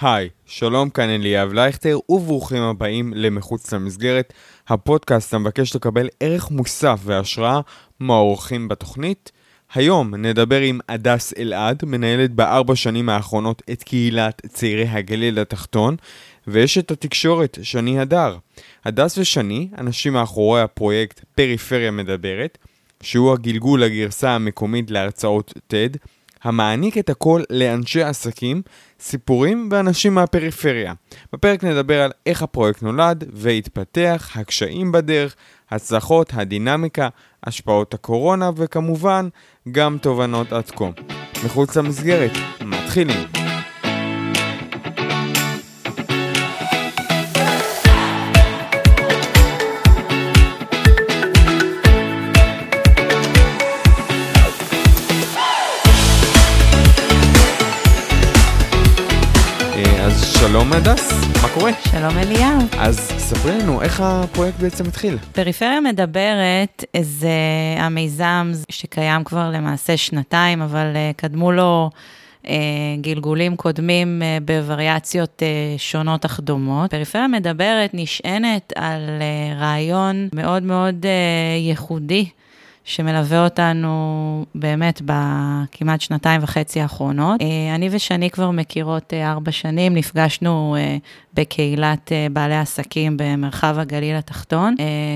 היי, שלום, כאן אליאב לייכטר, וברוכים הבאים למחוץ למסגרת, הפודקאסט המבקש לקבל ערך מוסף והשראה מהאורחים בתוכנית. היום נדבר עם הדס אלעד, מנהלת בארבע שנים האחרונות את קהילת צעירי הגליל התחתון, ואשת התקשורת, שני הדר. הדס ושני, אנשים מאחורי הפרויקט פריפריה מדברת, שהוא הגלגול הגרסה המקומית להרצאות TED, המעניק את הכל לאנשי עסקים, סיפורים ואנשים מהפריפריה. בפרק נדבר על איך הפרויקט נולד והתפתח, הקשיים בדרך, הצלחות, הדינמיקה, השפעות הקורונה וכמובן גם תובנות עד כה. מחוץ למסגרת, מתחילים. שלום הדס, מה קורה? שלום אליהו. אז ספרי לנו איך הפרויקט בעצם התחיל. פריפריה מדברת זה המיזם שקיים כבר למעשה שנתיים, אבל אה, קדמו לו אה, גלגולים קודמים אה, בווריאציות שונות אך דומות. פריפריה מדברת נשענת על רעיון מאוד מאוד ייחודי. שמלווה אותנו באמת בכמעט שנתיים וחצי האחרונות. אה, אני ושני כבר מכירות אה, ארבע שנים, נפגשנו אה, בקהילת בעלי עסקים במרחב הגליל התחתון.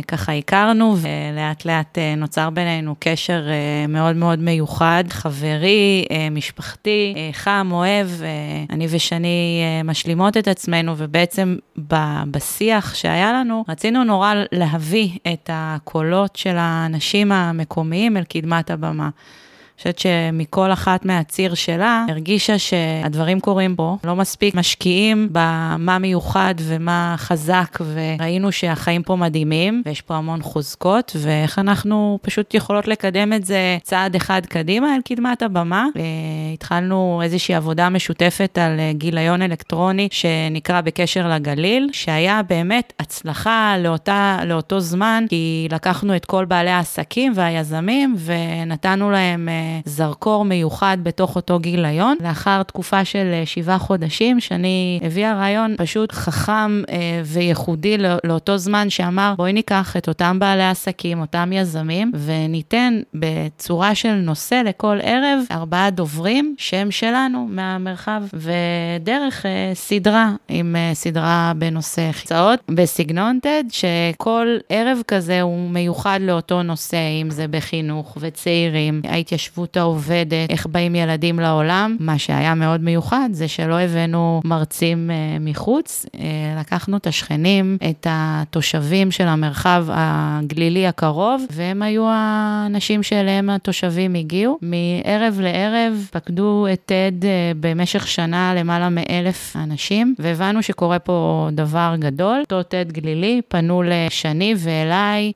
ככה הכרנו, ולאט לאט נוצר בינינו קשר מאוד מאוד מיוחד, חברי, משפחתי, חם, אוהב. אני ושני משלימות את עצמנו, ובעצם בשיח שהיה לנו, רצינו נורא להביא את הקולות של האנשים המקומיים אל קדמת הבמה. חושבת שמכל אחת מהציר שלה, הרגישה שהדברים קורים בו, לא מספיק משקיעים במה מיוחד ומה חזק, וראינו שהחיים פה מדהימים, ויש פה המון חוזקות, ואיך אנחנו פשוט יכולות לקדם את זה צעד אחד קדימה אל קדמת הבמה. התחלנו איזושהי עבודה משותפת על גיליון אלקטרוני שנקרא בקשר לגליל, שהיה באמת הצלחה לאותה, לאותו זמן, כי לקחנו את כל בעלי העסקים והיזמים ונתנו להם זרקור מיוחד בתוך אותו גיליון. לאחר תקופה של אה, שבעה חודשים, שאני הביאה רעיון פשוט חכם אה, וייחודי לא, לאותו זמן, שאמר, בואי ניקח את אותם בעלי עסקים, אותם יזמים, וניתן בצורה של נושא לכל ערב ארבעה דוברים, שם שלנו מהמרחב, ודרך אה, סדרה, עם סדרה בנושא חצאות, בסגנון TED, שכל ערב כזה הוא מיוחד לאותו נושא, אם זה בחינוך וצעירים, ההתיישבות. ההתיישבות העובדת, איך באים ילדים לעולם. מה שהיה מאוד מיוחד זה שלא הבאנו מרצים uh, מחוץ, uh, לקחנו את השכנים, את התושבים של המרחב הגלילי הקרוב, והם היו האנשים שאליהם התושבים הגיעו. מערב לערב פקדו את TED uh, במשך שנה למעלה מאלף אנשים, והבנו שקורה פה דבר גדול. אותו TED גלילי פנו לשני ואליי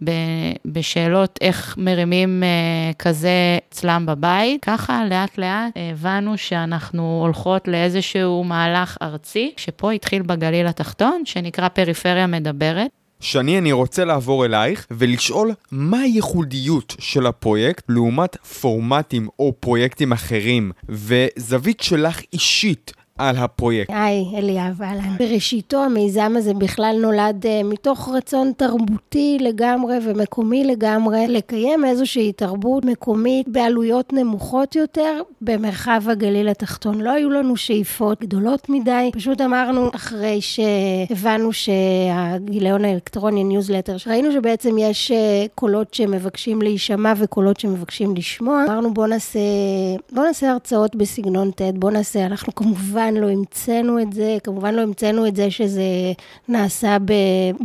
בשאלות איך מרימים uh, כזה בבית. ככה לאט לאט הבנו שאנחנו הולכות לאיזשהו מהלך ארצי, שפה התחיל בגליל התחתון, שנקרא פריפריה מדברת. שני, אני רוצה לעבור אלייך ולשאול מה הייחודיות של הפרויקט לעומת פורמטים או פרויקטים אחרים, וזווית שלך אישית על הפרויקט. היי, אליאב, אהלן. בראשיתו המיזם הזה בכלל נולד uh, מתוך רצון תרבותי לגמרי ומקומי לגמרי, לקיים איזושהי תרבות מקומית בעלויות נמוכות יותר במרחב הגליל התחתון. לא היו לנו שאיפות גדולות מדי, פשוט אמרנו, אחרי שהבנו שהגיליון האלקטרוני, ניוזלטר, ראינו שבעצם יש uh, קולות שמבקשים להישמע וקולות שמבקשים לשמוע, אמרנו בוא נעשה, בוא נעשה הרצאות בסגנון TED, בוא נעשה, אנחנו כמובן... כמובן לא המצאנו את זה, כמובן לא המצאנו את זה שזה נעשה ב,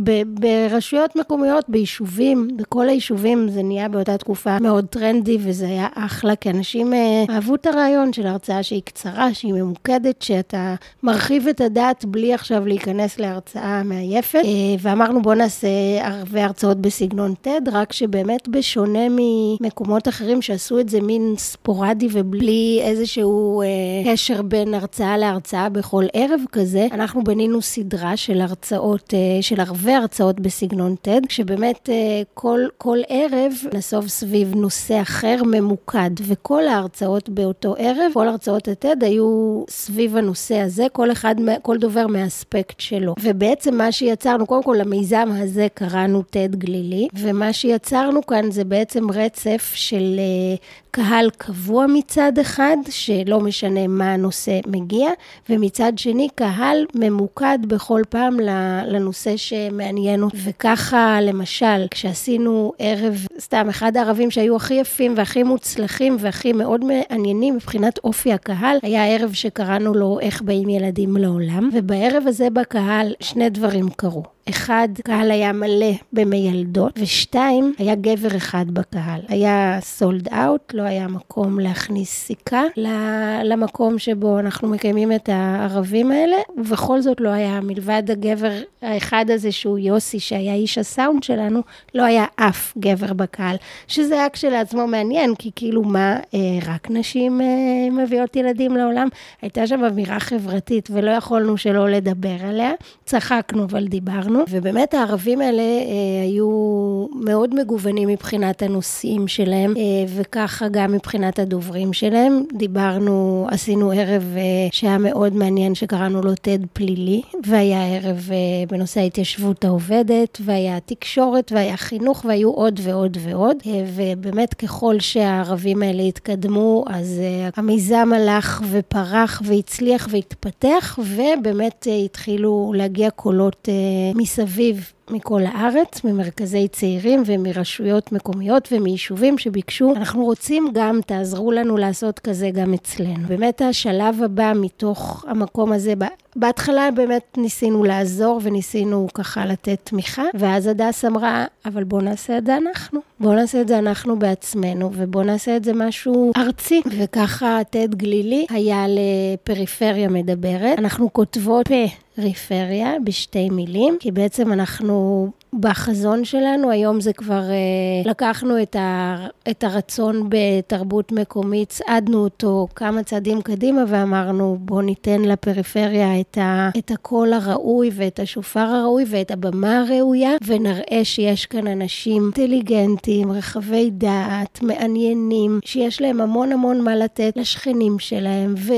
ב, ברשויות מקומיות, ביישובים, בכל היישובים זה נהיה באותה תקופה מאוד טרנדי וזה היה אחלה, כי אנשים אה, אהבו את הרעיון של הרצאה שהיא קצרה, שהיא ממוקדת, שאתה מרחיב את הדעת בלי עכשיו להיכנס להרצאה מעייפת. אה, ואמרנו בוא נעשה הרבה הרצאות בסגנון TED, רק שבאמת בשונה ממקומות אחרים שעשו את זה מין ספורדי ובלי איזשהו אה, קשר בין הרצאה לה... הרצאה בכל ערב כזה, אנחנו בנינו סדרה של הרצאות, אה, של ערבי הרצאות בסגנון TED, שבאמת אה, כל, כל ערב נסוב סביב נושא אחר ממוקד, וכל ההרצאות באותו ערב, כל הרצאות ה-TED היו סביב הנושא הזה, כל אחד, כל דובר מהאספקט שלו. ובעצם מה שיצרנו, קודם כל למיזם הזה קראנו TED גלילי, ומה שיצרנו כאן זה בעצם רצף של אה, קהל קבוע מצד אחד, שלא משנה מה הנושא מגיע, ומצד שני קהל ממוקד בכל פעם לנושא שמעניין אותו. וככה, למשל, כשעשינו ערב, סתם, אחד הערבים שהיו הכי יפים והכי מוצלחים והכי מאוד מעניינים מבחינת אופי הקהל, היה ערב שקראנו לו איך באים ילדים לעולם, ובערב הזה בקהל שני דברים קרו. אחד, קהל היה מלא במיילדות, ושתיים, היה גבר אחד בקהל. היה סולד אאוט, לא היה מקום להכניס סיכה למקום שבו אנחנו מקיימים את הערבים האלה, ובכל זאת לא היה, מלבד הגבר האחד הזה שהוא יוסי, שהיה איש הסאונד שלנו, לא היה אף גבר בקהל. שזה היה כשלעצמו מעניין, כי כאילו מה, אה, רק נשים אה, מביאות ילדים לעולם? הייתה שם אווירה חברתית ולא יכולנו שלא לדבר עליה. צחקנו, אבל דיברנו. ובאמת הערבים האלה אה, היו מאוד מגוונים מבחינת הנושאים שלהם, אה, וככה גם מבחינת הדוברים שלהם. דיברנו, עשינו ערב אה, שהיה מאוד מעניין, שקראנו לו TED פלילי, והיה ערב אה, בנושא ההתיישבות העובדת, והיה תקשורת, והיה חינוך, והיו עוד ועוד ועוד. אה, ובאמת, ככל שהערבים האלה התקדמו, אז אה, המיזם הלך ופרח והצליח והתפתח, ובאמת אה, התחילו להגיע קולות אה, saber מכל הארץ, ממרכזי צעירים ומרשויות מקומיות ומיישובים שביקשו, אנחנו רוצים גם, תעזרו לנו לעשות כזה גם אצלנו. באמת השלב הבא מתוך המקום הזה, בהתחלה באמת ניסינו לעזור וניסינו ככה לתת תמיכה, ואז הדס אמרה, אבל בואו נעשה את זה אנחנו. בואו נעשה את זה אנחנו בעצמנו, ובואו נעשה את זה משהו ארצי. וככה טד גלילי היה לפריפריה מדברת. אנחנו כותבות. פריפריה בשתי מילים, כי בעצם אנחנו whole בחזון שלנו, היום זה כבר, אה, לקחנו את, ה, את הרצון בתרבות מקומית, צעדנו אותו כמה צעדים קדימה ואמרנו, בואו ניתן לפריפריה את, ה, את הקול הראוי ואת השופר הראוי ואת הבמה הראויה, ונראה שיש כאן אנשים אינטליגנטים, רחבי דעת, מעניינים, שיש להם המון המון מה לתת לשכנים שלהם ו,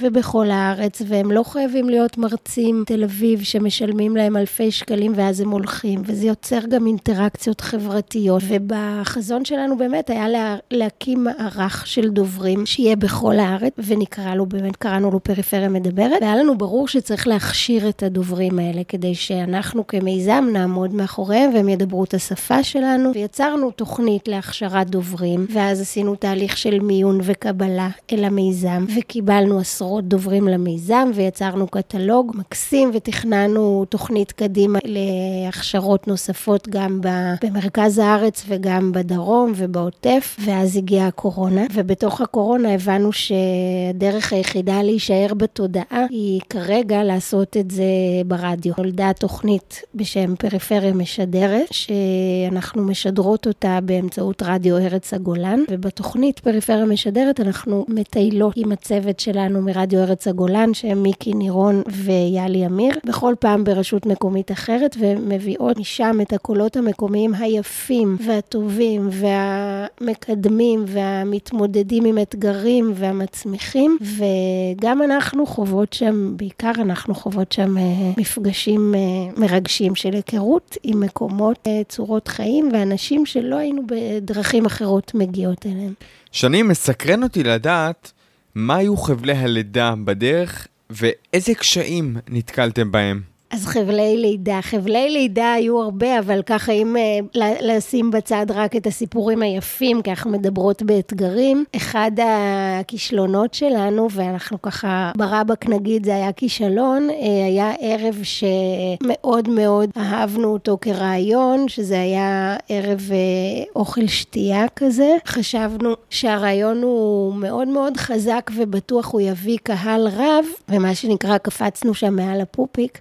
ובכל הארץ, והם לא חייבים להיות מרצים תל אביב שמשלמים להם אלפי שקלים ואז הם הולכים. וזה יוצר גם אינטראקציות חברתיות. ובחזון שלנו באמת היה לה, להקים מערך של דוברים שיהיה בכל הארץ, ונקרא לו, באמת קראנו לו פריפריה מדברת, והיה לנו ברור שצריך להכשיר את הדוברים האלה, כדי שאנחנו כמיזם נעמוד מאחוריהם והם ידברו את השפה שלנו, ויצרנו תוכנית להכשרת דוברים, ואז עשינו תהליך של מיון וקבלה אל המיזם, וקיבלנו עשרות דוברים למיזם, ויצרנו קטלוג מקסים, ותכננו תוכנית קדימה להכשרות נוספות גם במרכז הארץ וגם בדרום ובעוטף, ואז הגיעה הקורונה, ובתוך הקורונה הבנו שהדרך היחידה להישאר בתודעה היא כרגע לעשות את זה ברדיו. נולדה תוכנית בשם פריפריה משדרת, שאנחנו משדרות אותה באמצעות רדיו ארץ הגולן, ובתוכנית פריפריה משדרת אנחנו מטיילות עם הצוות שלנו מרדיו ארץ הגולן, שהם מיקי נירון ויאלי אמיר, בכל פעם ברשות מקומית אחרת, ומביאות משם שם את הקולות המקומיים היפים והטובים והמקדמים והמתמודדים עם אתגרים והמצמיחים, וגם אנחנו חוות שם, בעיקר אנחנו חוות שם אה, מפגשים אה, מרגשים של היכרות עם מקומות, אה, צורות חיים ואנשים שלא היינו בדרכים אחרות מגיעות אליהם. שני, מסקרן אותי לדעת מה היו חבלי הלידה בדרך ואיזה קשיים נתקלתם בהם. אז חבלי לידה. חבלי לידה היו הרבה, אבל ככה אם uh, לשים בצד רק את הסיפורים היפים, כי אנחנו מדברות באתגרים, אחד הכישלונות שלנו, ואנחנו ככה ברבק נגיד זה היה כישלון, uh, היה ערב שמאוד מאוד אהבנו אותו כרעיון, שזה היה ערב uh, אוכל שתייה כזה. חשבנו שהרעיון הוא מאוד מאוד חזק ובטוח, הוא יביא קהל רב, ומה שנקרא, קפצנו שם מעל הפופיק.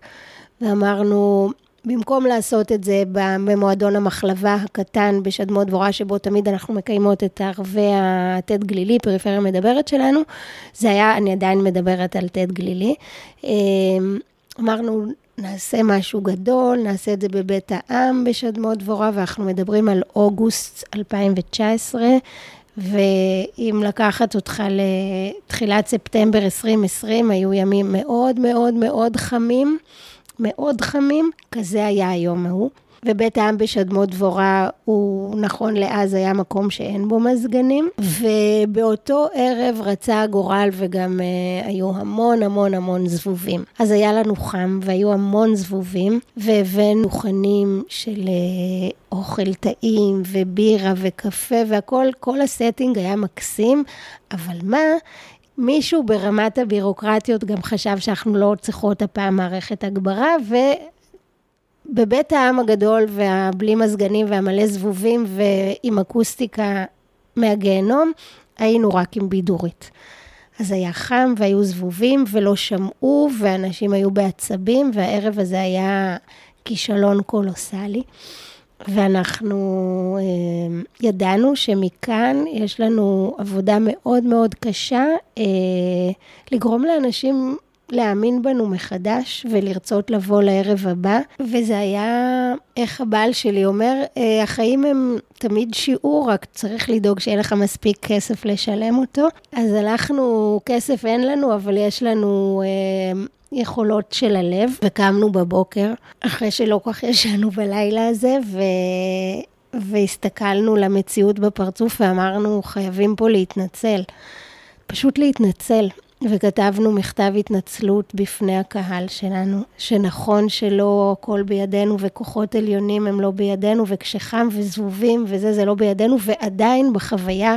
ואמרנו, במקום לעשות את זה במועדון המחלבה הקטן בשדמות דבורה, שבו תמיד אנחנו מקיימות את ערבי הטד גלילי, פריפריה מדברת שלנו, זה היה, אני עדיין מדברת על טד גלילי. אמ, אמרנו, נעשה משהו גדול, נעשה את זה בבית העם בשדמות דבורה, ואנחנו מדברים על אוגוסט 2019, ואם לקחת אותך לתחילת ספטמבר 2020, היו ימים מאוד מאוד מאוד חמים. מאוד חמים, כזה היה היום ההוא. ובית העם בשדמות דבורה הוא, נכון לאז, היה מקום שאין בו מזגנים. ובאותו ערב רצה הגורל וגם uh, היו המון המון המון זבובים. אז היה לנו חם והיו המון זבובים, והבאנו חנים של uh, אוכל טעים ובירה וקפה והכל, כל הסטינג היה מקסים, אבל מה? מישהו ברמת הבירוקרטיות גם חשב שאנחנו לא צריכות הפעם מערכת הגברה, ובבית העם הגדול והבלי מזגנים והמלא זבובים ועם אקוסטיקה מהגיהנום, היינו רק עם בידורית. אז היה חם והיו זבובים ולא שמעו, ואנשים היו בעצבים, והערב הזה היה כישלון קולוסלי. ואנחנו אה, ידענו שמכאן יש לנו עבודה מאוד מאוד קשה אה, לגרום לאנשים להאמין בנו מחדש ולרצות לבוא לערב הבא. וזה היה, איך הבעל שלי אומר, אה, החיים הם תמיד שיעור, רק צריך לדאוג שיהיה לך מספיק כסף לשלם אותו. אז הלכנו, כסף אין לנו, אבל יש לנו... יכולות של הלב, וקמנו בבוקר, אחרי שלא כל כך ישנו בלילה הזה, ו... והסתכלנו למציאות בפרצוף ואמרנו, חייבים פה להתנצל. פשוט להתנצל. וכתבנו מכתב התנצלות בפני הקהל שלנו, שנכון שלא הכל בידינו וכוחות עליונים הם לא בידינו, וכשחם וזבובים וזה, זה לא בידינו, ועדיין בחוויה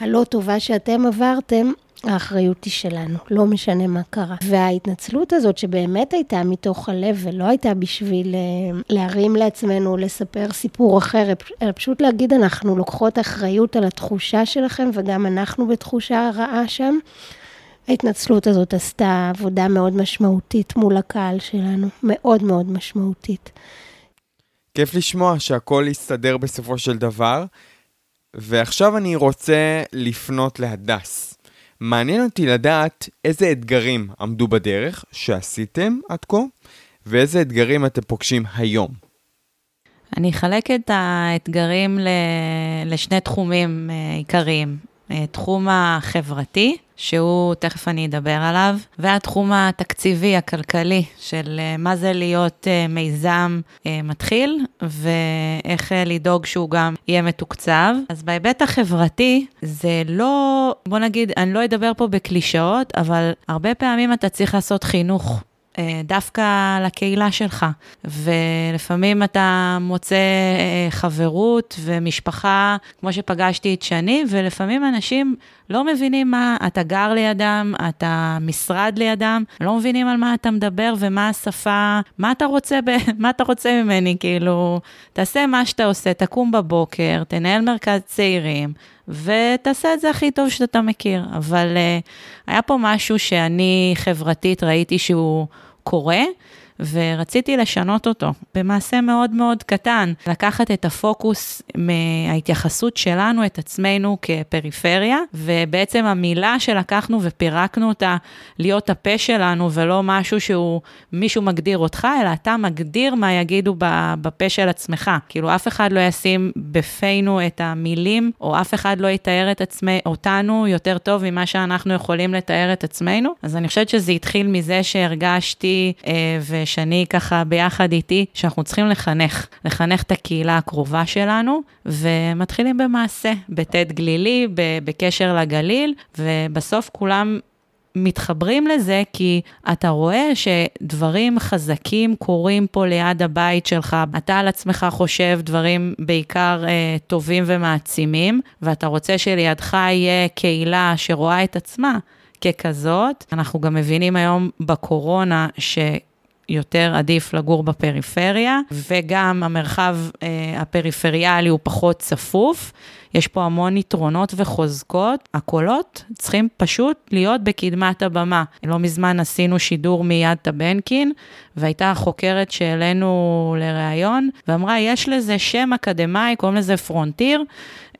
הלא טובה שאתם עברתם, האחריות היא שלנו, לא משנה מה קרה. וההתנצלות הזאת, שבאמת הייתה מתוך הלב ולא הייתה בשביל אה, להרים לעצמנו, לספר סיפור אחר, אלא פשוט להגיד, אנחנו לוקחות אחריות על התחושה שלכם, וגם אנחנו בתחושה רעה שם. ההתנצלות הזאת עשתה עבודה מאוד משמעותית מול הקהל שלנו, מאוד מאוד משמעותית. כיף לשמוע שהכל יסתדר בסופו של דבר, ועכשיו אני רוצה לפנות להדס. מעניין אותי לדעת איזה אתגרים עמדו בדרך שעשיתם עד כה, ואיזה אתגרים אתם פוגשים היום. אני אחלק את האתגרים לשני תחומים אה, עיקריים. אה, תחום החברתי, שהוא, תכף אני אדבר עליו, והתחום התקציבי, הכלכלי, של אה, מה זה להיות אה, מיזם מתחיל, ואיך לדאוג שהוא גם יהיה מתוקצב. אז בהיבט החברתי, זה לא, בוא נגיד, אני לא אדבר פה בקלישאות, אבל הרבה פעמים אתה צריך לעשות חינוך אה, דווקא לקהילה שלך. ולפעמים אתה מוצא אה, חברות ומשפחה, כמו שפגשתי את שני, ולפעמים אנשים לא מבינים מה, אתה גר לידם, אתה משרד לידם, לא מבינים על מה אתה מדבר ומה השפה, מה אתה רוצה, ב, מה אתה רוצה ממני, כאילו, תעשה מה שאתה עושה, תקום בבוקר, תנהל מרכז צעירים, ותעשה את זה הכי טוב שאתה מכיר. אבל uh, היה פה משהו שאני חברתית ראיתי שהוא קורה, ורציתי לשנות אותו במעשה מאוד מאוד קטן, לקחת את הפוקוס מההתייחסות שלנו, את עצמנו כפריפריה, ובעצם המילה שלקחנו ופירקנו אותה להיות הפה שלנו ולא משהו שהוא, מישהו מגדיר אותך, אלא אתה מגדיר מה יגידו בפה של עצמך. כאילו אף אחד לא ישים בפינו את המילים, או אף אחד לא יתאר את עצמי, אותנו יותר טוב ממה שאנחנו יכולים לתאר את עצמנו. אז אני חושבת שזה התחיל מזה שהרגשתי, אה, שאני ככה ביחד איתי, שאנחנו צריכים לחנך, לחנך את הקהילה הקרובה שלנו, ומתחילים במעשה, בטד גלילי, בקשר לגליל, ובסוף כולם מתחברים לזה כי אתה רואה שדברים חזקים קורים פה ליד הבית שלך. אתה על עצמך חושב דברים בעיקר אה, טובים ומעצימים, ואתה רוצה שלידך יהיה קהילה שרואה את עצמה ככזאת. אנחנו גם מבינים היום בקורונה ש... יותר עדיף לגור בפריפריה, וגם המרחב אה, הפריפריאלי הוא פחות צפוף. יש פה המון יתרונות וחוזקות. הקולות צריכים פשוט להיות בקדמת הבמה. לא מזמן עשינו שידור מיד טבנקין, והייתה חוקרת שהעלינו לראיון, ואמרה, יש לזה שם אקדמאי, קוראים לזה פרונטיר,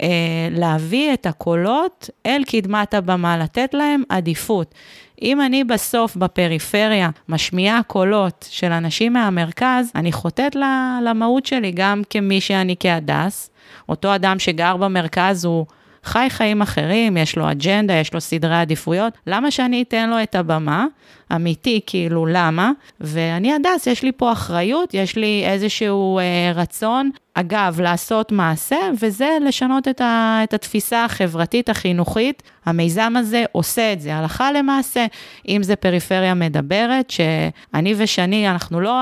אה, להביא את הקולות אל קדמת הבמה, לתת להם עדיפות. אם אני בסוף בפריפריה משמיעה קולות של אנשים מהמרכז, אני חוטאת למהות שלי גם כמי שאני כהדס. אותו אדם שגר במרכז הוא חי חיים אחרים, יש לו אג'נדה, יש לו סדרי עדיפויות, למה שאני אתן לו את הבמה? אמיתי, כאילו, למה? ואני הדס, יש לי פה אחריות, יש לי איזשהו אה, רצון אגב, לעשות מעשה, וזה לשנות את, ה, את התפיסה החברתית החינוכית. המיזם הזה עושה את זה הלכה למעשה, אם זה פריפריה מדברת, שאני ושני, אנחנו לא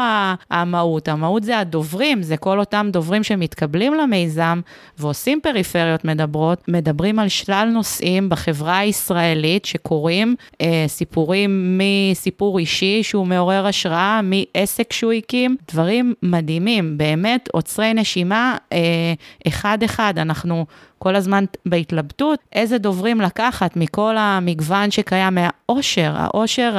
המהות, המהות זה הדוברים, זה כל אותם דוברים שמתקבלים למיזם ועושים פריפריות מדברות, מדברים על שלל נושאים בחברה הישראלית שקורים, אה, סיפורים מסיפור אישי שהוא מעורר השראה, מעסק שהוא הקים, דברים מדהימים, באמת עוצרי נשימה. רשימה אה, אחד-אחד, אנחנו כל הזמן בהתלבטות, איזה דוברים לקחת מכל המגוון שקיים, מהעושר, העושר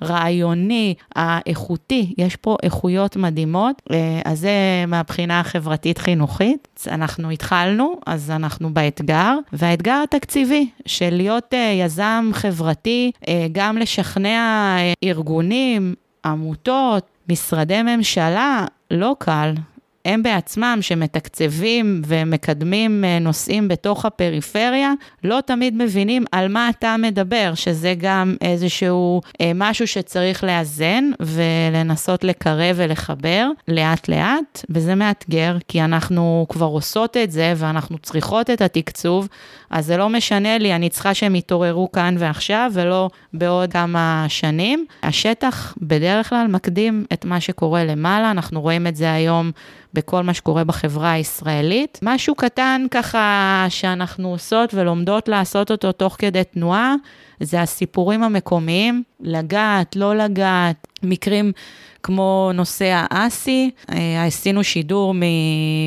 הרעיוני, האיכותי, יש פה איכויות מדהימות, אה, אז זה מהבחינה החברתית-חינוכית. אנחנו התחלנו, אז אנחנו באתגר, והאתגר התקציבי של להיות אה, יזם חברתי, גם לשכנע ארגונים, עמותות, משרדי ממשלה, לא קל. הם בעצמם, שמתקצבים ומקדמים אה, נושאים בתוך הפריפריה, לא תמיד מבינים על מה אתה מדבר, שזה גם איזשהו אה, משהו שצריך לאזן ולנסות לקרב ולחבר לאט-לאט, וזה מאתגר, כי אנחנו כבר עושות את זה ואנחנו צריכות את התקצוב, אז זה לא משנה לי, אני צריכה שהם יתעוררו כאן ועכשיו, ולא בעוד כמה שנים. השטח בדרך כלל מקדים את מה שקורה למעלה, אנחנו רואים את זה היום. בכל מה שקורה בחברה הישראלית. משהו קטן ככה שאנחנו עושות ולומדות לעשות אותו תוך כדי תנועה, זה הסיפורים המקומיים, לגעת, לא לגעת, מקרים כמו נושא האסי, אה, עשינו שידור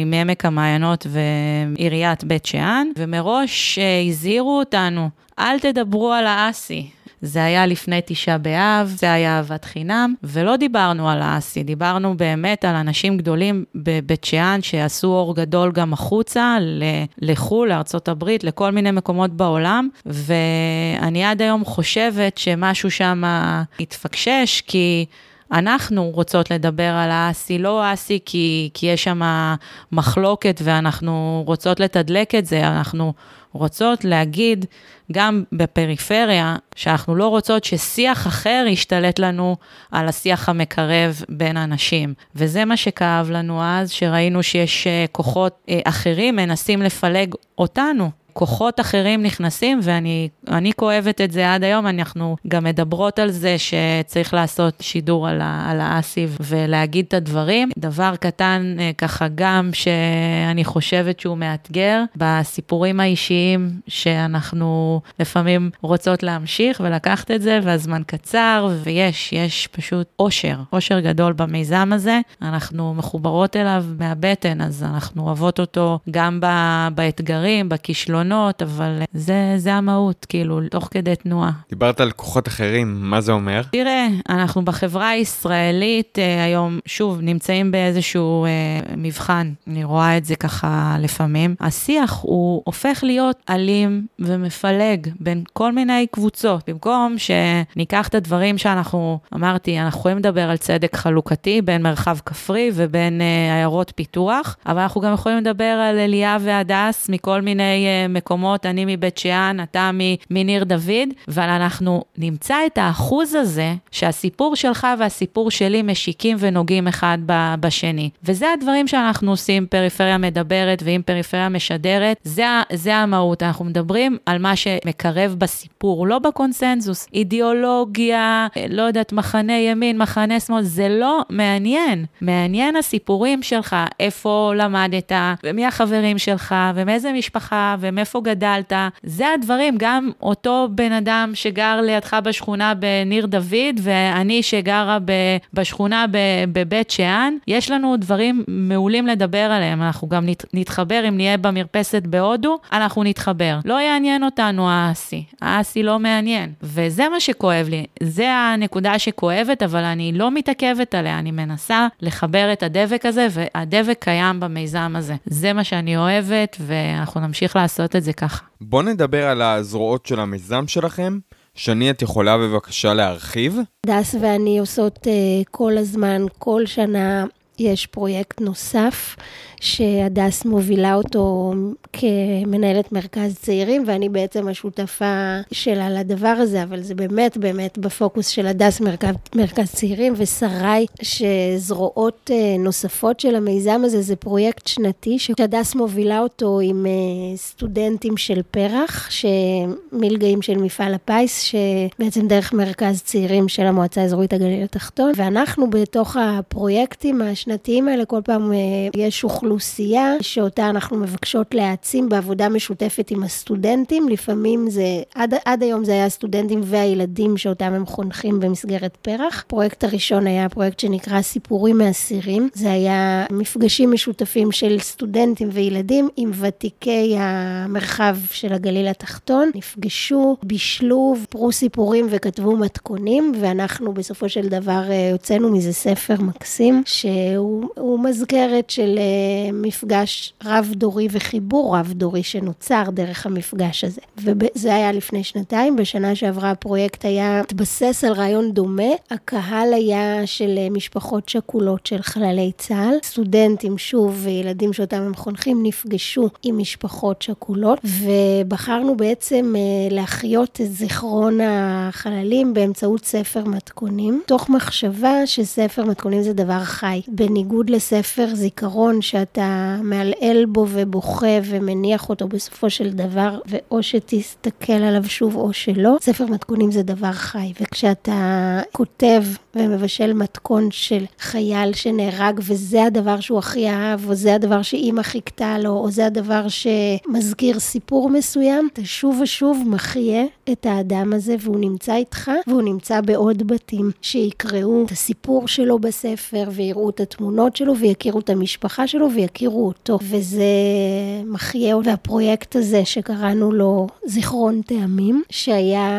מעמק המעיינות ועיריית בית שאן, ומראש אה, הזהירו אותנו, אל תדברו על האסי. זה היה לפני תשעה באב, זה היה אהבת חינם, ולא דיברנו על האסי, דיברנו באמת על אנשים גדולים בבית שאן שעשו אור גדול גם החוצה, לחו"ל, לארה"ב, לכל מיני מקומות בעולם, ואני עד היום חושבת שמשהו שם התפקשש, כי... אנחנו רוצות לדבר על האסי, לא אסי כי, כי יש שם מחלוקת ואנחנו רוצות לתדלק את זה, אנחנו רוצות להגיד גם בפריפריה, שאנחנו לא רוצות ששיח אחר ישתלט לנו על השיח המקרב בין אנשים. וזה מה שכאב לנו אז, שראינו שיש אה, כוחות אה, אחרים מנסים לפלג אותנו. כוחות אחרים נכנסים, ואני כואבת את זה עד היום, אנחנו גם מדברות על זה שצריך לעשות שידור על, על האסי ולהגיד את הדברים. דבר קטן אה, ככה גם שאני חושבת שהוא מאתגר, בסיפורים האישיים שאנחנו לפעמים רוצות להמשיך ולקחת את זה, והזמן קצר, ויש, יש פשוט אושר, אושר גדול במיזם הזה. אנחנו מחוברות אליו מהבטן, אז אנחנו אוהבות אותו גם באתגרים, בכישלונות. פתרונות, אבל זה, זה המהות, כאילו, תוך כדי תנועה. דיברת על כוחות אחרים, מה זה אומר? תראה, אנחנו בחברה הישראלית אה, היום, שוב, נמצאים באיזשהו אה, מבחן, אני רואה את זה ככה לפעמים. השיח הוא הופך להיות אלים ומפלג בין כל מיני קבוצות. במקום שניקח את הדברים שאנחנו, אמרתי, אנחנו יכולים לדבר על צדק חלוקתי בין מרחב כפרי ובין אה, עיירות פיתוח, אבל אנחנו גם יכולים לדבר על אליה והדס מכל מיני אה, מקומות, אני מבית שאן, אתה מניר דוד, אבל אנחנו נמצא את האחוז הזה שהסיפור שלך והסיפור שלי משיקים ונוגעים אחד בשני. וזה הדברים שאנחנו עושים, פריפריה מדברת ואם פריפריה משדרת, זה, זה המהות. אנחנו מדברים על מה שמקרב בסיפור, לא בקונסנזוס. אידיאולוגיה, לא יודעת, מחנה ימין, מחנה שמאל, זה לא מעניין. מעניין הסיפורים שלך, איפה למדת, ומי החברים שלך, ומאיזה משפחה, ומאיפה... איפה גדלת. זה הדברים, גם אותו בן אדם שגר לידך בשכונה בניר דוד, ואני שגרה ב, בשכונה ב, בבית שאן, יש לנו דברים מעולים לדבר עליהם. אנחנו גם נת, נתחבר, אם נהיה במרפסת בהודו, אנחנו נתחבר. לא יעניין אותנו האסי, האסי לא מעניין. וזה מה שכואב לי, זה הנקודה שכואבת, אבל אני לא מתעכבת עליה, אני מנסה לחבר את הדבק הזה, והדבק קיים במיזם הזה. זה מה שאני אוהבת, ואנחנו נמשיך לעשות את זה ככה. בואו נדבר על הזרועות של המיזם שלכם. שני, את יכולה בבקשה להרחיב? הדס ואני עושות uh, כל הזמן, כל שנה, יש פרויקט נוסף. שהדס מובילה אותו כמנהלת מרכז צעירים, ואני בעצם השותפה שלה לדבר הזה, אבל זה באמת באמת בפוקוס של הדס מרכז, מרכז צעירים, ושרי, שזרועות אה, נוספות של המיזם הזה, זה פרויקט שנתי, שהדס מובילה אותו עם אה, סטודנטים של פרח, מלגאים של מפעל הפיס, שבעצם דרך מרכז צעירים של המועצה האזורית הגליל התחתון, ואנחנו בתוך הפרויקטים השנתיים האלה, כל פעם אה, יש אוכלוסייה. אוכלוסייה שאותה אנחנו מבקשות להעצים בעבודה משותפת עם הסטודנטים. לפעמים זה, עד, עד היום זה היה הסטודנטים והילדים שאותם הם חונכים במסגרת פרח. הפרויקט הראשון היה פרויקט שנקרא סיפורים מאסירים. זה היה מפגשים משותפים של סטודנטים וילדים עם ותיקי המרחב של הגליל התחתון. נפגשו, בישלו, פרו סיפורים וכתבו מתכונים, ואנחנו בסופו של דבר אה, הוצאנו מזה ספר מקסים, שהוא מזכרת של אה, מפגש רב-דורי וחיבור רב-דורי שנוצר דרך המפגש הזה. וזה היה לפני שנתיים, בשנה שעברה הפרויקט היה, התבסס על רעיון דומה, הקהל היה של משפחות שכולות של חללי צה"ל, סטודנטים שוב וילדים שאותם הם חונכים נפגשו עם משפחות שכולות, ובחרנו בעצם אה, להחיות את זיכרון החללים באמצעות ספר מתכונים, תוך מחשבה שספר מתכונים זה דבר חי, בניגוד לספר זיכרון שאת שאתה מעלעל בו ובוכה ומניח אותו בסופו של דבר, ואו שתסתכל עליו שוב או שלא, ספר מתכונים זה דבר חי. וכשאתה כותב ומבשל מתכון של חייל שנהרג, וזה הדבר שהוא הכי אהב, או זה הדבר שאימא חיכתה לו, או זה הדבר שמזכיר סיפור מסוים, אתה שוב ושוב מחיה את האדם הזה, והוא נמצא איתך, והוא נמצא בעוד בתים שיקראו את הסיפור שלו בספר, ויראו את התמונות שלו, ויכירו את המשפחה שלו, ויכירו אותו. וזה מחיה עוד הפרויקט הזה שקראנו לו זיכרון טעמים, שהיה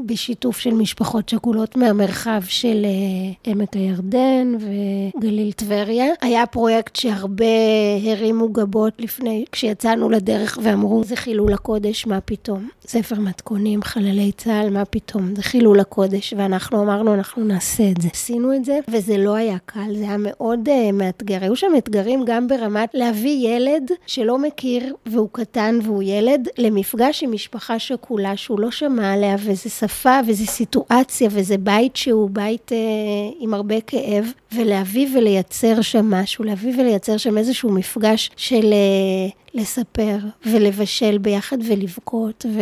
בשיתוף של משפחות שכולות מהמרחב של אה, עמק הירדן וגליל טבריה. היה פרויקט שהרבה הרימו גבות לפני, כשיצאנו לדרך ואמרו, זה חילול הקודש, מה פתאום? ספר מתכונים, חללי צה"ל, מה פתאום? זה חילול הקודש. ואנחנו אמרנו, אנחנו נעשה את זה. עשינו את זה, וזה לא היה קל, זה היה מאוד uh, מאתגר. היו שם אתגרים גם ברמת להביא ילד שלא מכיר, והוא קטן והוא ילד, למפגש עם משפחה שכולה שהוא לא שמע עליה, וזה שפה, וזה סיטואציה, וזה בית שהוא בית uh, עם הרבה כאב, ולהביא ולייצר שם משהו, להביא ולייצר שם איזשהו מפגש של... Uh, לספר ולבשל ביחד ולבכות ו...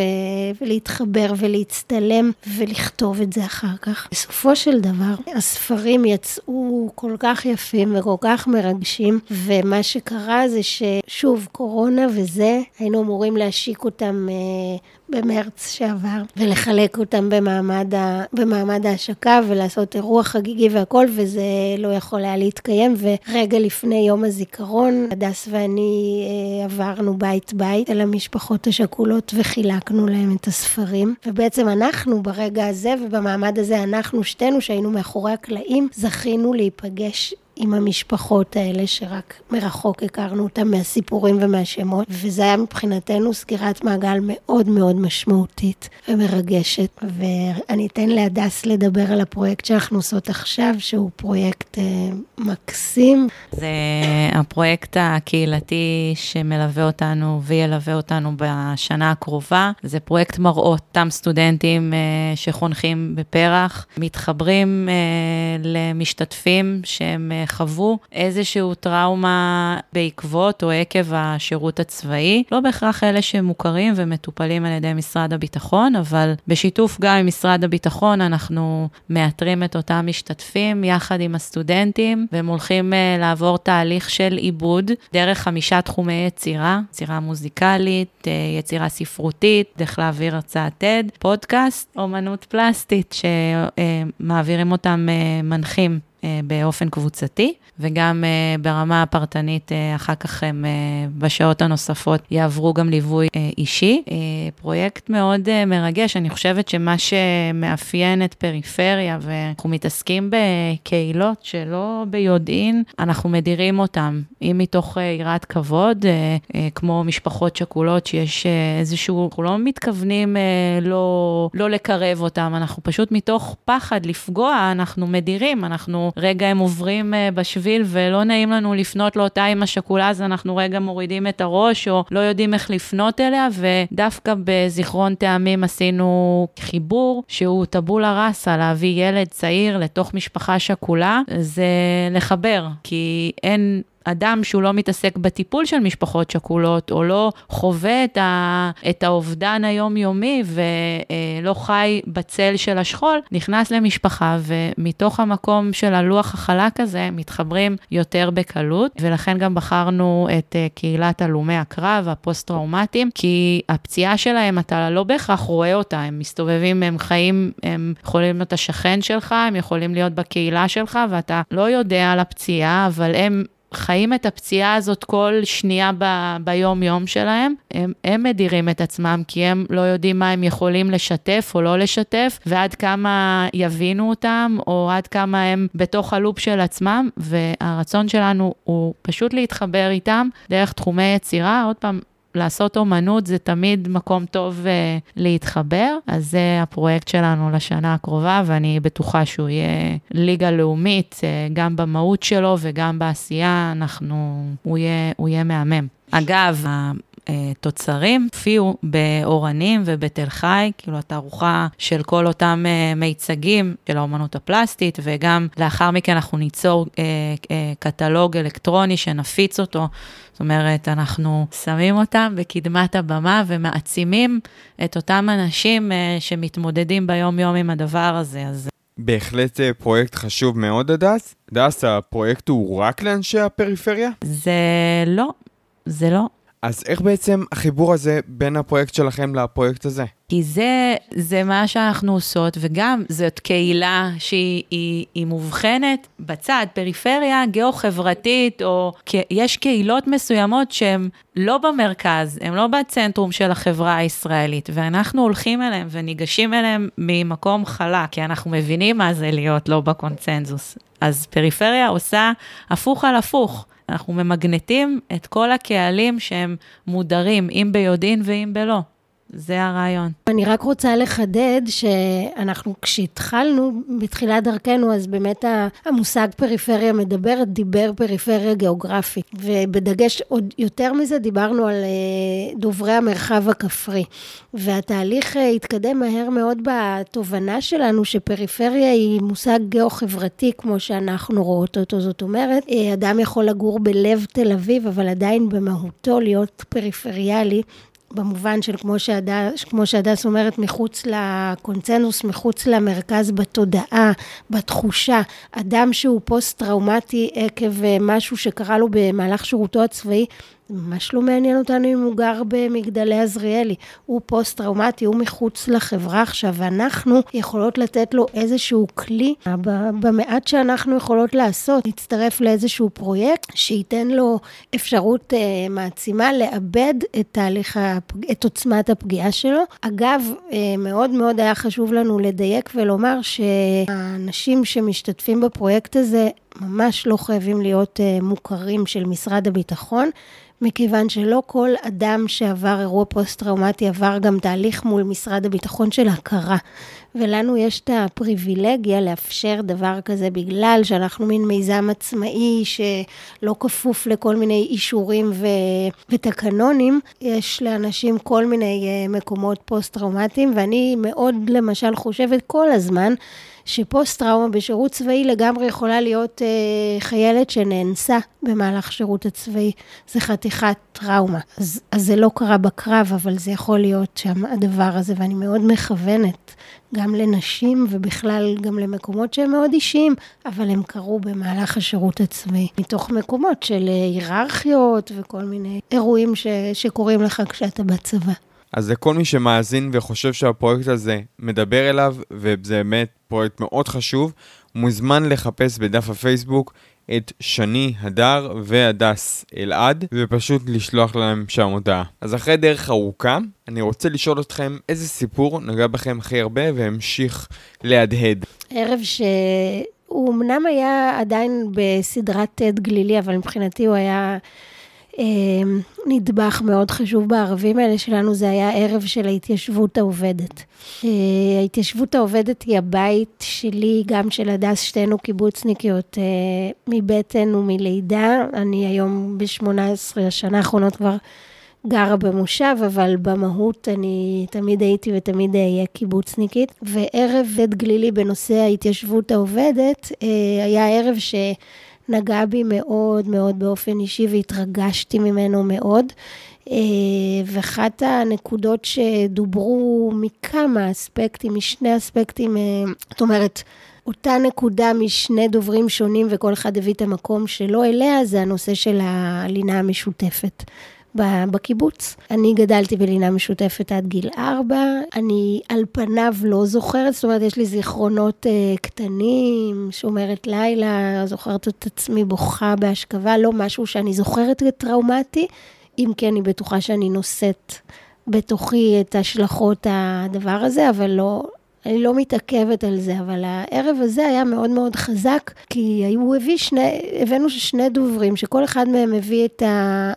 ולהתחבר ולהצטלם ולכתוב את זה אחר כך. בסופו של דבר, הספרים יצאו כל כך יפים וכל כך מרגשים, ומה שקרה זה ששוב, קורונה וזה, היינו אמורים להשיק אותם אה, במרץ שעבר, ולחלק אותם במעמד, ה... במעמד ההשקה ולעשות אירוע חגיגי והכל, וזה לא יכול היה להתקיים. ורגע לפני יום הזיכרון, הדס ואני אה, עברנו בית-בית אל המשפחות השכולות וחילקנו להם את הספרים. ובעצם אנחנו ברגע הזה ובמעמד הזה, אנחנו שתינו שהיינו מאחורי הקלעים, זכינו להיפגש עם המשפחות האלה שרק מרחוק הכרנו אותם מהסיפורים ומהשמות, וזה היה מבחינתנו סגירת מעגל מאוד מאוד משמעותית ומרגשת. ואני אתן להדס לדבר על הפרויקט שאנחנו עושות עכשיו, שהוא פרויקט אה, מקסים. זה הפרויקט הקהילתי שמלווה אותנו וילווה אותנו בשנה הקרובה. זה פרויקט מראות, אותם סטודנטים אה, שחונכים בפרח, מתחברים אה, למשתתפים שהם... חוו איזשהו טראומה בעקבות או עקב השירות הצבאי. לא בהכרח אלה שמוכרים ומטופלים על ידי משרד הביטחון, אבל בשיתוף גם עם משרד הביטחון אנחנו מאתרים את אותם משתתפים יחד עם הסטודנטים, והם הולכים uh, לעבור תהליך של עיבוד דרך חמישה תחומי יצירה, יצירה מוזיקלית, uh, יצירה ספרותית, דרך להעביר הרצאת TED, פודקאסט, אומנות פלסטית, שמעבירים אותם uh, מנחים באופן קבוצתי. וגם uh, ברמה הפרטנית, uh, אחר כך הם בשעות הנוספות יעברו גם ליווי אישי. פרויקט מאוד מרגש, אני חושבת שמה שמאפיין את פריפריה, ואנחנו מתעסקים בקהילות שלא ביודעין, אנחנו מדירים אותם, אם מתוך יראת כבוד, כמו משפחות שכולות, שיש איזשהו, אנחנו לא מתכוונים לא, לא לקרב אותם, אנחנו פשוט מתוך פחד לפגוע, אנחנו מדירים, אנחנו רגע הם עוברים בשביל. בשביל ולא נעים לנו לפנות לאותה אימא שכולה, אז אנחנו רגע מורידים את הראש או לא יודעים איך לפנות אליה, ודווקא בזיכרון טעמים עשינו חיבור שהוא טבולה ראסה, להביא ילד צעיר לתוך משפחה שכולה, זה לחבר, כי אין אדם שהוא לא מתעסק בטיפול של משפחות שכולות, או לא חווה את, ה, את האובדן היומיומי ולא חי בצל של השכול, נכנס למשפחה, ומתוך המקום של הלוח החלק הזה, מתחברים יותר בקלות, ולכן גם בחרנו את אה, קהילת הלומי הקרב, הפוסט-טראומטיים, כי הפציעה שלהם, אתה לא בהכרח רואה אותה, הם מסתובבים, הם חיים, הם יכולים להיות השכן שלך, הם יכולים להיות בקהילה שלך, ואתה לא יודע על הפציעה, אבל הם... חיים את הפציעה הזאת כל שנייה ב- ביום-יום שלהם, הם, הם מדירים את עצמם, כי הם לא יודעים מה הם יכולים לשתף או לא לשתף, ועד כמה יבינו אותם, או עד כמה הם בתוך הלופ של עצמם, והרצון שלנו הוא פשוט להתחבר איתם דרך תחומי יצירה. עוד פעם, לעשות אומנות זה תמיד מקום טוב uh, להתחבר, אז זה הפרויקט שלנו לשנה הקרובה, ואני בטוחה שהוא יהיה ליגה לאומית, uh, גם במהות שלו וגם בעשייה, אנחנו, הוא יהיה, הוא יהיה מהמם. אגב, התוצרים הופיעו באורנים ובתל חי, כאילו התערוכה של כל אותם uh, מיצגים של האומנות הפלסטית, וגם לאחר מכן אנחנו ניצור uh, קטלוג אלקטרוני שנפיץ אותו. זאת אומרת, אנחנו שמים אותם בקדמת הבמה ומעצימים את אותם אנשים שמתמודדים ביום-יום עם הדבר הזה. אז... בהחלט פרויקט חשוב מאוד, הדס. הדס, הפרויקט הוא רק לאנשי הפריפריה? זה לא, זה לא. אז איך בעצם החיבור הזה בין הפרויקט שלכם לפרויקט הזה? כי זה, זה מה שאנחנו עושות, וגם זאת קהילה שהיא היא, היא מובחנת בצד, פריפריה גיאו-חברתית, או יש קהילות מסוימות שהן לא במרכז, הן לא בצנטרום של החברה הישראלית, ואנחנו הולכים אליהן וניגשים אליהן ממקום חלק, כי אנחנו מבינים מה זה להיות לא בקונצנזוס. אז פריפריה עושה הפוך על הפוך. אנחנו ממגנטים את כל הקהלים שהם מודרים, אם ביודעין ואם בלא. זה הרעיון. אני רק רוצה לחדד שאנחנו, כשהתחלנו בתחילת דרכנו, אז באמת המושג פריפריה מדברת, דיבר פריפריה גיאוגרפית. ובדגש עוד יותר מזה, דיברנו על אה, דוברי המרחב הכפרי. והתהליך אה, התקדם מהר מאוד בתובנה שלנו שפריפריה היא מושג גיאו-חברתי, כמו שאנחנו רואות אותו. זאת אומרת, אה, אדם יכול לגור בלב תל אביב, אבל עדיין במהותו להיות פריפריאלי. במובן של כמו שהדס, כמו שהדס אומרת, מחוץ לקונצנזוס, מחוץ למרכז בתודעה, בתחושה. אדם שהוא פוסט-טראומטי עקב אה, משהו שקרה לו במהלך שירותו הצבאי, ממש לא מעניין אותנו אם הוא גר במגדלי עזריאלי. הוא פוסט-טראומטי, הוא מחוץ לחברה עכשיו, ואנחנו יכולות לתת לו איזשהו כלי, במעט שאנחנו יכולות לעשות, להצטרף לאיזשהו פרויקט שייתן לו אפשרות אה, מעצימה לאבד את תהליך, הפג... את עוצמת הפגיעה שלו. אגב, אה, מאוד מאוד היה חשוב לנו לדייק ולומר שהאנשים שמשתתפים בפרויקט הזה ממש לא חייבים להיות uh, מוכרים של משרד הביטחון, מכיוון שלא כל אדם שעבר אירוע פוסט-טראומטי עבר גם תהליך מול משרד הביטחון של הכרה. ולנו יש את הפריבילגיה לאפשר דבר כזה בגלל שאנחנו מין מיזם עצמאי שלא כפוף לכל מיני אישורים ו... ותקנונים. יש לאנשים כל מיני אה, מקומות פוסט-טראומטיים, ואני מאוד למשל חושבת כל הזמן, שפוסט-טראומה בשירות צבאי לגמרי יכולה להיות אה, חיילת שנאנסה במהלך שירות הצבאי. זה חתיכת טראומה. אז, אז זה לא קרה בקרב, אבל זה יכול להיות שם הדבר הזה, ואני מאוד מכוונת גם לנשים ובכלל גם למקומות שהם מאוד אישיים, אבל הם קרו במהלך השירות הצבאי, מתוך מקומות של אה, היררכיות וכל מיני אירועים ש, שקורים לך כשאתה בצבא. אז לכל מי שמאזין וחושב שהפרויקט הזה מדבר אליו, וזה באמת פרויקט מאוד חשוב, מוזמן לחפש בדף הפייסבוק את שני הדר והדס אלעד, ופשוט לשלוח להם שם הודעה. אז אחרי דרך ארוכה, אני רוצה לשאול אתכם איזה סיפור נגע בכם הכי הרבה והמשיך להדהד. ערב שהוא אמנם היה עדיין בסדרת טד גלילי, אבל מבחינתי הוא היה... אמ, נדבך מאוד חשוב בערבים האלה שלנו, זה היה ערב של ההתיישבות העובדת. אה, ההתיישבות העובדת היא הבית שלי, גם של הדס, שתינו קיבוצניקיות אה, מבטן ומלידה. אני היום ב-18 השנה האחרונות כבר גרה במושב, אבל במהות אני תמיד הייתי ותמיד אהיה קיבוצניקית. וערב בית גלילי בנושא ההתיישבות העובדת, אה, היה ערב ש... נגע בי מאוד מאוד באופן אישי והתרגשתי ממנו מאוד. אה, ואחת הנקודות שדוברו מכמה אספקטים, משני אספקטים, אה, זאת אומרת, אותה נקודה משני דוברים שונים וכל אחד הביא את המקום שלו אליה, זה הנושא של הלינה המשותפת. בקיבוץ. אני גדלתי בלינה משותפת עד גיל ארבע, אני על פניו לא זוכרת, זאת אומרת, יש לי זיכרונות uh, קטנים, שומרת לילה, זוכרת את עצמי בוכה בהשכבה, לא משהו שאני זוכרת כטראומטי, אם כן, אני בטוחה שאני נושאת בתוכי את השלכות הדבר הזה, אבל לא, אני לא מתעכבת על זה, אבל הערב הזה היה מאוד מאוד חזק, כי הוא הביא שני, הבאנו שני דוברים, שכל אחד מהם הביא את ה...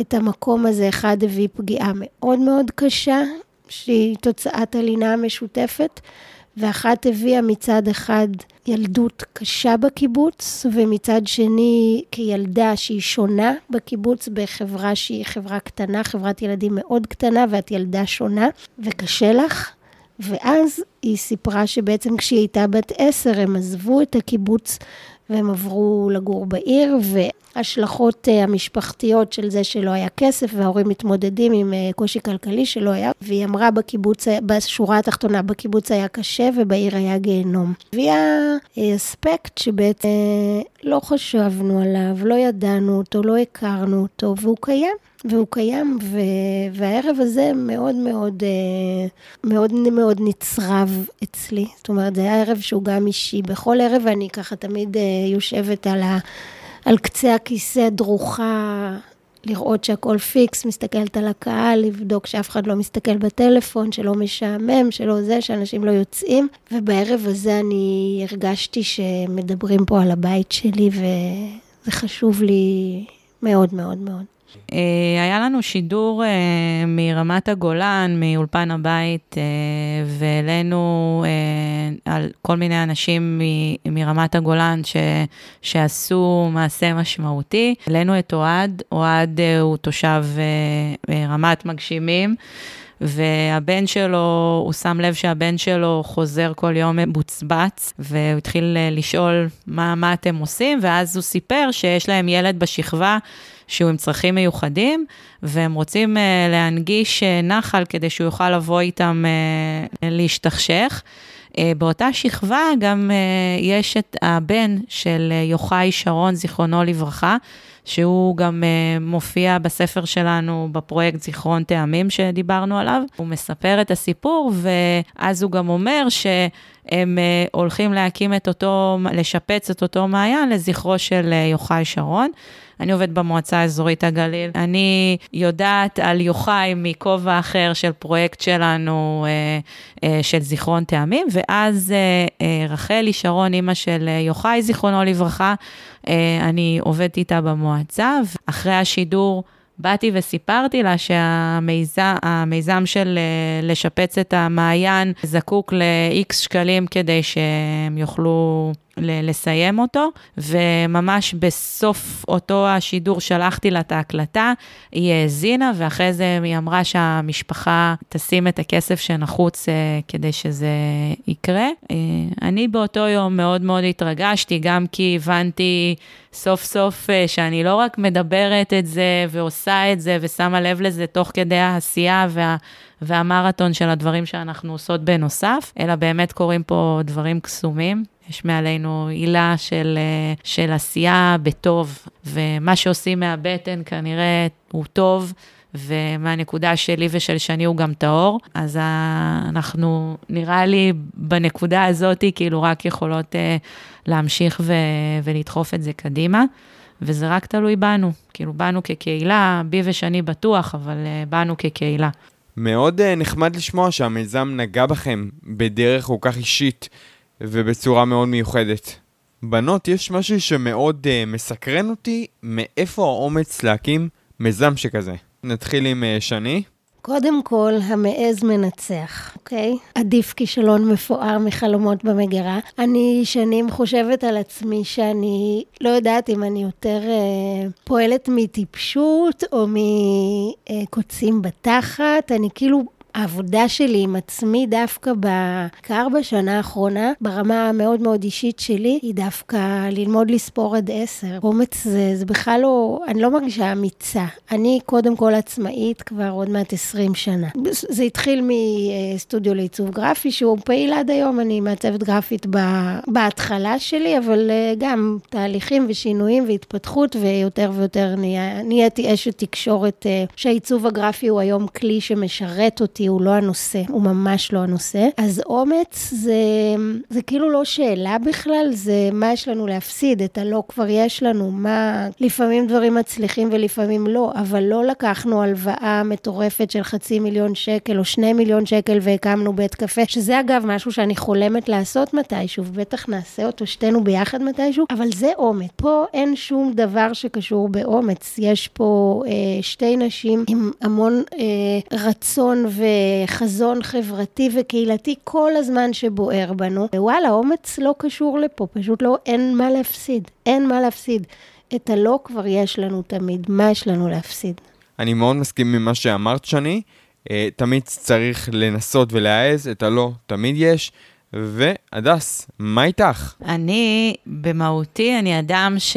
את המקום הזה, אחד הביא פגיעה מאוד מאוד קשה, שהיא תוצאת הלינה המשותפת, ואחת הביאה מצד אחד ילדות קשה בקיבוץ, ומצד שני כילדה שהיא שונה בקיבוץ בחברה שהיא חברה קטנה, חברת ילדים מאוד קטנה, ואת ילדה שונה, וקשה לך. ואז היא סיפרה שבעצם כשהיא הייתה בת עשר, הם עזבו את הקיבוץ והם עברו לגור בעיר, והשלכות אה, המשפחתיות של זה שלא היה כסף, וההורים מתמודדים עם אה, קושי כלכלי שלא היה, והיא אמרה בקיבוץ, בשורה התחתונה, בקיבוץ היה קשה ובעיר היה גיהנום. הביאה אה, אספקט שבעצם לא חשבנו עליו, לא ידענו אותו, לא הכרנו אותו, והוא קיים. והוא קיים, ו... והערב הזה מאוד מאוד, מאוד מאוד נצרב אצלי. זאת אומרת, זה היה ערב שהוא גם אישי. בכל ערב אני ככה תמיד יושבת על, ה... על קצה הכיסא דרוכה, לראות שהכל פיקס, מסתכלת על הקהל, לבדוק שאף אחד לא מסתכל בטלפון, שלא משעמם, שלא זה, שאנשים לא יוצאים. ובערב הזה אני הרגשתי שמדברים פה על הבית שלי, וזה חשוב לי מאוד מאוד מאוד. אה, היה לנו שידור אה, מרמת הגולן, מאולפן הבית, אה, והעלינו על כל מיני אנשים מרמת הגולן ש, שעשו מעשה משמעותי. העלינו את אוהד, אוהד הוא תושב רמת מגשימים. והבן שלו, הוא שם לב שהבן שלו חוזר כל יום מבוצבץ, והוא התחיל לשאול מה, מה אתם עושים, ואז הוא סיפר שיש להם ילד בשכבה שהוא עם צרכים מיוחדים, והם רוצים uh, להנגיש uh, נחל כדי שהוא יוכל לבוא איתם uh, להשתכשך. Uh, באותה שכבה גם uh, יש את הבן של uh, יוחאי שרון, זיכרונו לברכה, שהוא גם uh, מופיע בספר שלנו בפרויקט זיכרון טעמים שדיברנו עליו. הוא מספר את הסיפור, ואז הוא גם אומר שהם uh, הולכים להקים את אותו, לשפץ את אותו מעיין לזכרו של uh, יוחאי שרון. אני עובדת במועצה האזורית הגליל. אני יודעת על יוחאי מכובע אחר של פרויקט שלנו, אה, אה, של זיכרון טעמים, ואז אה, רחלי שרון, אימא של יוחאי, זיכרונו לברכה, אני עובדת איתה במועצה, ואחרי השידור, באתי וסיפרתי לה שהמיזם של לשפץ את המעיין זקוק ל-X שקלים כדי שהם יוכלו לסיים אותו, וממש בסוף אותו השידור שלחתי לה את ההקלטה, היא האזינה, ואחרי זה היא אמרה שהמשפחה תשים את הכסף שנחוץ כדי שזה יקרה. אני באותו יום מאוד מאוד התרגשתי, גם כי הבנתי סוף סוף שאני לא רק מדברת את זה ועושה את זה ושמה לב לזה תוך כדי העשייה וה... והמרתון של הדברים שאנחנו עושות בנוסף, אלא באמת קורים פה דברים קסומים. יש מעלינו עילה של, אה, של עשייה בטוב, ומה שעושים מהבטן כנראה הוא טוב, ומהנקודה שלי ושל שני הוא גם טהור, אז אנחנו, נראה לי, בנקודה הזאת, כאילו רק יכולות uh, להמשיך ו- ולדחוף את זה קדימה. וזה רק תלוי בנו, כאילו בנו כקהילה, בי ושני בטוח, אבל uh, בנו כקהילה. מאוד נחמד לשמוע שהמיזם נגע בכם בדרך כל כך אישית ובצורה מאוד מיוחדת. בנות, יש משהו שמאוד uh, מסקרן אותי, מאיפה האומץ להקים מיזם שכזה. נתחיל עם uh, שני. קודם כל, המעז מנצח, אוקיי? עדיף כישלון מפואר מחלומות במגירה. אני שנים חושבת על עצמי שאני לא יודעת אם אני יותר אה, פועלת מטיפשות או מקוצים בתחת. אני כאילו העבודה שלי עם עצמי דווקא בעיקר בשנה האחרונה, ברמה המאוד מאוד אישית שלי, היא דווקא ללמוד לספור עד עשר. אומץ זה, זה בכלל לא, אני לא מרגישה אמיצה. אני קודם כל עצמאית כבר עוד מעט עשרים שנה. זה התחיל מסטודיו לעיצוב גרפי, שהוא פעיל עד היום, אני מעצבת גרפית בהתחלה שלי, אבל אה, גם תהליכים ושינויים והתפתחות, ויותר ויותר נהייתי אשת תקשורת, אה, שהעיצוב הגרפי הוא היום כלי שמשרת אותי. הוא לא הנושא, הוא ממש לא הנושא. אז אומץ זה, זה כאילו לא שאלה בכלל, זה מה יש לנו להפסיד, את הלא כבר יש לנו, מה... לפעמים דברים מצליחים ולפעמים לא, אבל לא לקחנו הלוואה מטורפת של חצי מיליון שקל או שני מיליון שקל והקמנו בית קפה, שזה אגב משהו שאני חולמת לעשות מתישהו, ובטח נעשה אותו שתינו ביחד מתישהו, אבל זה אומץ. פה אין שום דבר שקשור באומץ. יש פה אה, שתי נשים עם המון אה, רצון ו... וחזון חברתי וקהילתי כל הזמן שבוער בנו. ווואלה, אומץ לא קשור לפה, פשוט לא, אין מה להפסיד. אין מה להפסיד. את הלא כבר יש לנו תמיד, מה יש לנו להפסיד? אני מאוד מסכים ממה שאמרת, שני. אה, תמיד צריך לנסות ולהעז, את הלא תמיד יש. והדס, מה איתך? אני, במהותי, אני אדם ש...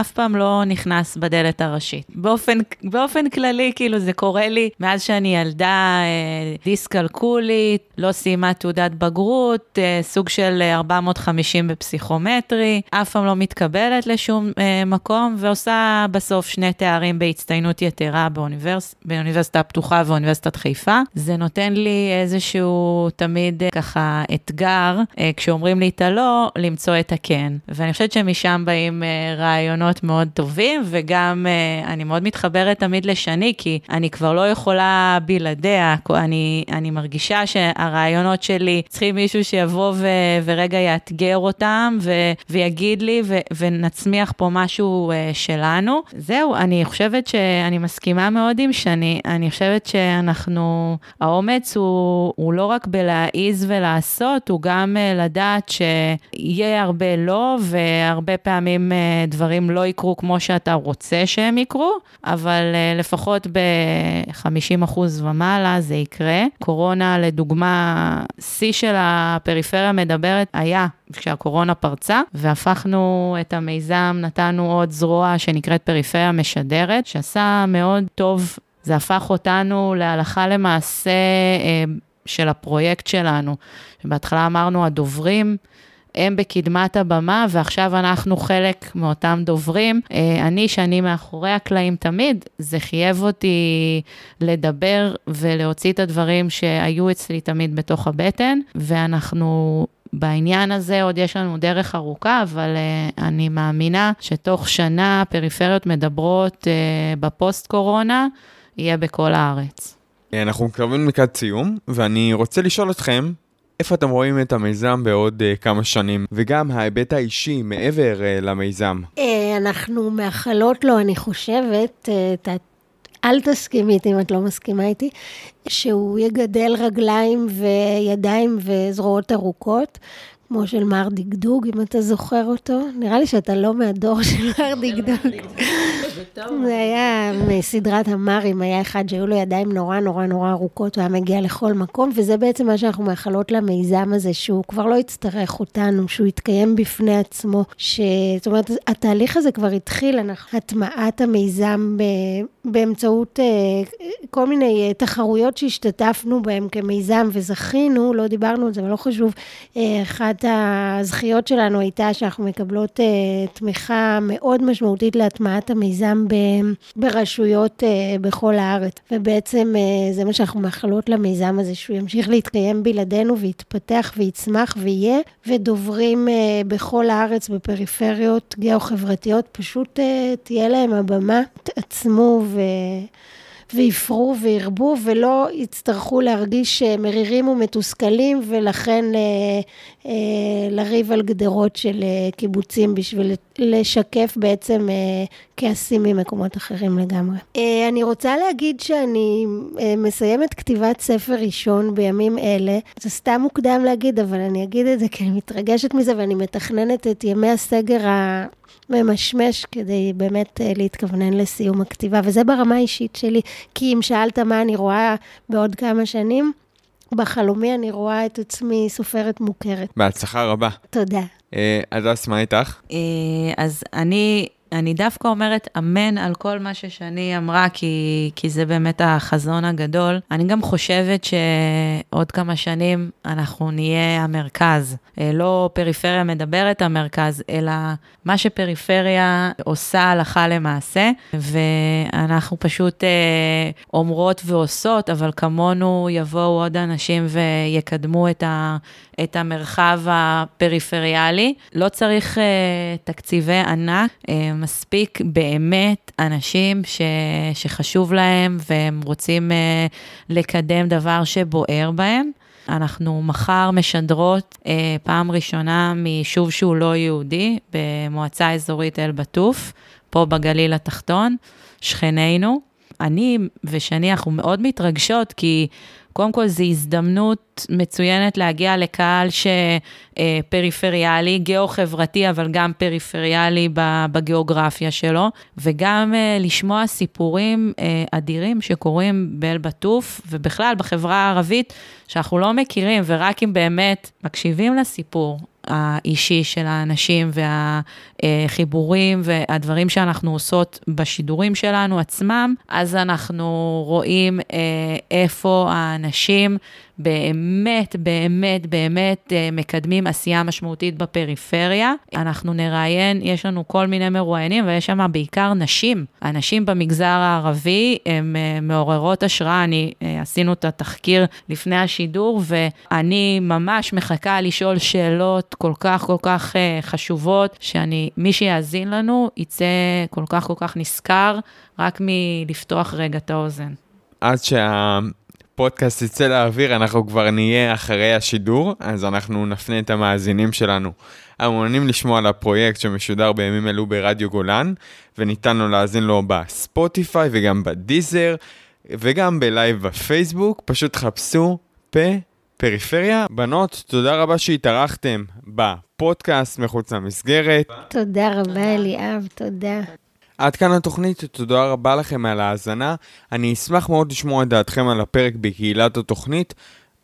אף פעם לא נכנס בדלת הראשית. באופן, באופן כללי, כאילו, זה קורה לי מאז שאני ילדה אה, דיסקלקולית, לא סיימה תעודת בגרות, אה, סוג של 450 בפסיכומטרי, אף פעם לא מתקבלת לשום אה, מקום, ועושה בסוף שני תארים בהצטיינות יתרה באוניברס, באוניברסיטה הפתוחה ואוניברסיטת חיפה. זה נותן לי איזשהו תמיד ככה אתגר, כשאומרים לי את הלא, למצוא את הכן. ואני חושבת שמשם באים רעיונות. רעיונות מאוד טובים, וגם uh, אני מאוד מתחברת תמיד לשני, כי אני כבר לא יכולה בלעדיה. אני, אני מרגישה שהרעיונות שלי צריכים מישהו שיבוא ו, ורגע יאתגר אותם ו, ויגיד לי, ו, ונצמיח פה משהו uh, שלנו. זהו, אני חושבת שאני מסכימה מאוד עם שני. אני חושבת שאנחנו, האומץ הוא, הוא לא רק בלהעיז ולעשות, הוא גם uh, לדעת שיהיה הרבה לא, והרבה פעמים דברים לא יקרו כמו שאתה רוצה שהם יקרו, אבל uh, לפחות ב-50% ומעלה זה יקרה. קורונה, לדוגמה, שיא של הפריפריה מדברת היה כשהקורונה פרצה, והפכנו את המיזם, נתנו עוד זרוע שנקראת פריפריה משדרת, שעשה מאוד טוב. זה הפך אותנו להלכה למעשה אה, של הפרויקט שלנו. בהתחלה אמרנו, הדוברים, הם בקדמת הבמה, ועכשיו אנחנו חלק מאותם דוברים. אה, אני, שאני מאחורי הקלעים תמיד, זה חייב אותי לדבר ולהוציא את הדברים שהיו אצלי תמיד בתוך הבטן, ואנחנו בעניין הזה עוד יש לנו דרך ארוכה, אבל uh, אני מאמינה שתוך שנה פריפריות מדברות uh, בפוסט-קורונה, יהיה בכל הארץ. אנחנו מתקרבים לקראת סיום, ואני רוצה לשאול אתכם, איפה אתם רואים את המיזם בעוד uh, כמה שנים, וגם ההיבט האישי מעבר uh, למיזם? Uh, אנחנו מאחלות לו, אני חושבת, uh, אל תסכימי איתי אם את לא מסכימה איתי, שהוא יגדל רגליים וידיים וזרועות ארוכות. כמו של מר דגדוג, אם אתה זוכר אותו. נראה לי שאתה לא מהדור של מר דגדוג. זה היה מסדרת המרים, היה אחד שהיו לו ידיים נורא נורא נורא ארוכות, הוא היה מגיע לכל מקום, וזה בעצם מה שאנחנו מאחלות למיזם הזה, שהוא כבר לא יצטרך אותנו, שהוא יתקיים בפני עצמו. ש... זאת אומרת, התהליך הזה כבר התחיל, אנחנו... הטמעת המיזם ב... באמצעות uh, כל מיני uh, תחרויות שהשתתפנו בהן כמיזם וזכינו, לא דיברנו על זה, אבל לא חשוב. Uh, אחת הזכיות שלנו הייתה שאנחנו מקבלות uh, תמיכה מאוד משמעותית להטמעת המיזם ברשויות uh, בכל הארץ. ובעצם uh, זה מה שאנחנו מאחלות למיזם הזה, שהוא ימשיך להתקיים בלעדינו ויתפתח ויצמח ויהיה, ודוברים בכל הארץ בפריפריות גיאו-חברתיות, פשוט תהיה להם הבמה, תעצמו ו... ויפרו וירבו ולא יצטרכו להרגיש מרירים ומתוסכלים ולכן אה, לריב על גדרות של אה, קיבוצים בשביל לשקף בעצם אה, כעסים ממקומות אחרים לגמרי. אני רוצה להגיד שאני מסיימת כתיבת ספר ראשון בימים אלה. זה סתם מוקדם להגיד, אבל אני אגיד את זה כי אני מתרגשת מזה ואני מתכננת את ימי הסגר ה... ממשמש כדי באמת להתכוונן לסיום הכתיבה, וזה ברמה האישית שלי, כי אם שאלת מה אני רואה בעוד כמה שנים, בחלומי אני רואה את עצמי סופרת מוכרת. בהצלחה רבה. תודה. הדס, מה איתך? אז אני אני דווקא אומרת אמן על כל מה ששני אמרה, כי, כי זה באמת החזון הגדול. אני גם חושבת שעוד כמה שנים אנחנו נהיה המרכז. אה, לא פריפריה מדברת המרכז, אלא מה שפריפריה עושה הלכה למעשה, ואנחנו פשוט אה, אומרות ועושות, אבל כמונו יבואו עוד אנשים ויקדמו את, ה, את המרחב הפריפריאלי. לא צריך אה, תקציבי ענק. אה, מספיק באמת אנשים ש, שחשוב להם והם רוצים uh, לקדם דבר שבוער בהם. אנחנו מחר משדרות uh, פעם ראשונה מיישוב שהוא לא יהודי, במועצה אזורית אל-בטוף, פה בגליל התחתון, שכנינו. אני ושני, אנחנו מאוד מתרגשות, כי קודם כל זו הזדמנות מצוינת להגיע לקהל שפריפריאלי, גיאו-חברתי, אבל גם פריפריאלי בגיאוגרפיה שלו, וגם אה, לשמוע סיפורים אה, אדירים שקורים באל-בטוף, ובכלל בחברה הערבית, שאנחנו לא מכירים, ורק אם באמת מקשיבים לסיפור, האישי של האנשים והחיבורים והדברים שאנחנו עושות בשידורים שלנו עצמם, אז אנחנו רואים אה, איפה האנשים באמת, באמת, באמת אה, מקדמים עשייה משמעותית בפריפריה. אנחנו נראיין, יש לנו כל מיני מרואיינים, ויש שם בעיקר נשים. הנשים במגזר הערבי הן אה, מעוררות השראה. אני, אה, עשינו את התחקיר לפני השידור, ואני ממש מחכה לשאול שאלות כל כך, כל כך חשובות, שאני, מי שיאזין לנו, יצא כל כך, כל כך נשכר, רק מלפתוח רגע את האוזן. עד שה... הפודקאסט יצא לאוויר, אנחנו כבר נהיה אחרי השידור, אז אנחנו נפנה את המאזינים שלנו המעוניינים לשמוע על הפרויקט שמשודר בימים אלו ברדיו גולן, וניתן לו להאזין לו בספוטיפיי וגם בדיזר, וגם בלייב בפייסבוק, פשוט חפשו פה פריפריה. בנות, תודה רבה שהתארחתם בפודקאסט מחוץ למסגרת. תודה רבה אליאב, תודה. עד כאן התוכנית, תודה רבה לכם על ההאזנה. אני אשמח מאוד לשמוע את דעתכם על הפרק בקהילת התוכנית,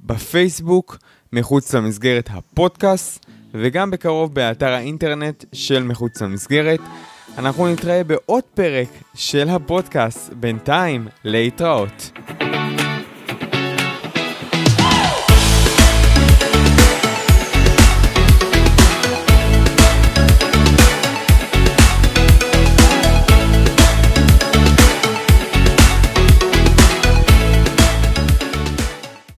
בפייסבוק, מחוץ למסגרת הפודקאסט, וגם בקרוב באתר האינטרנט של מחוץ למסגרת. אנחנו נתראה בעוד פרק של הפודקאסט. בינתיים, להתראות.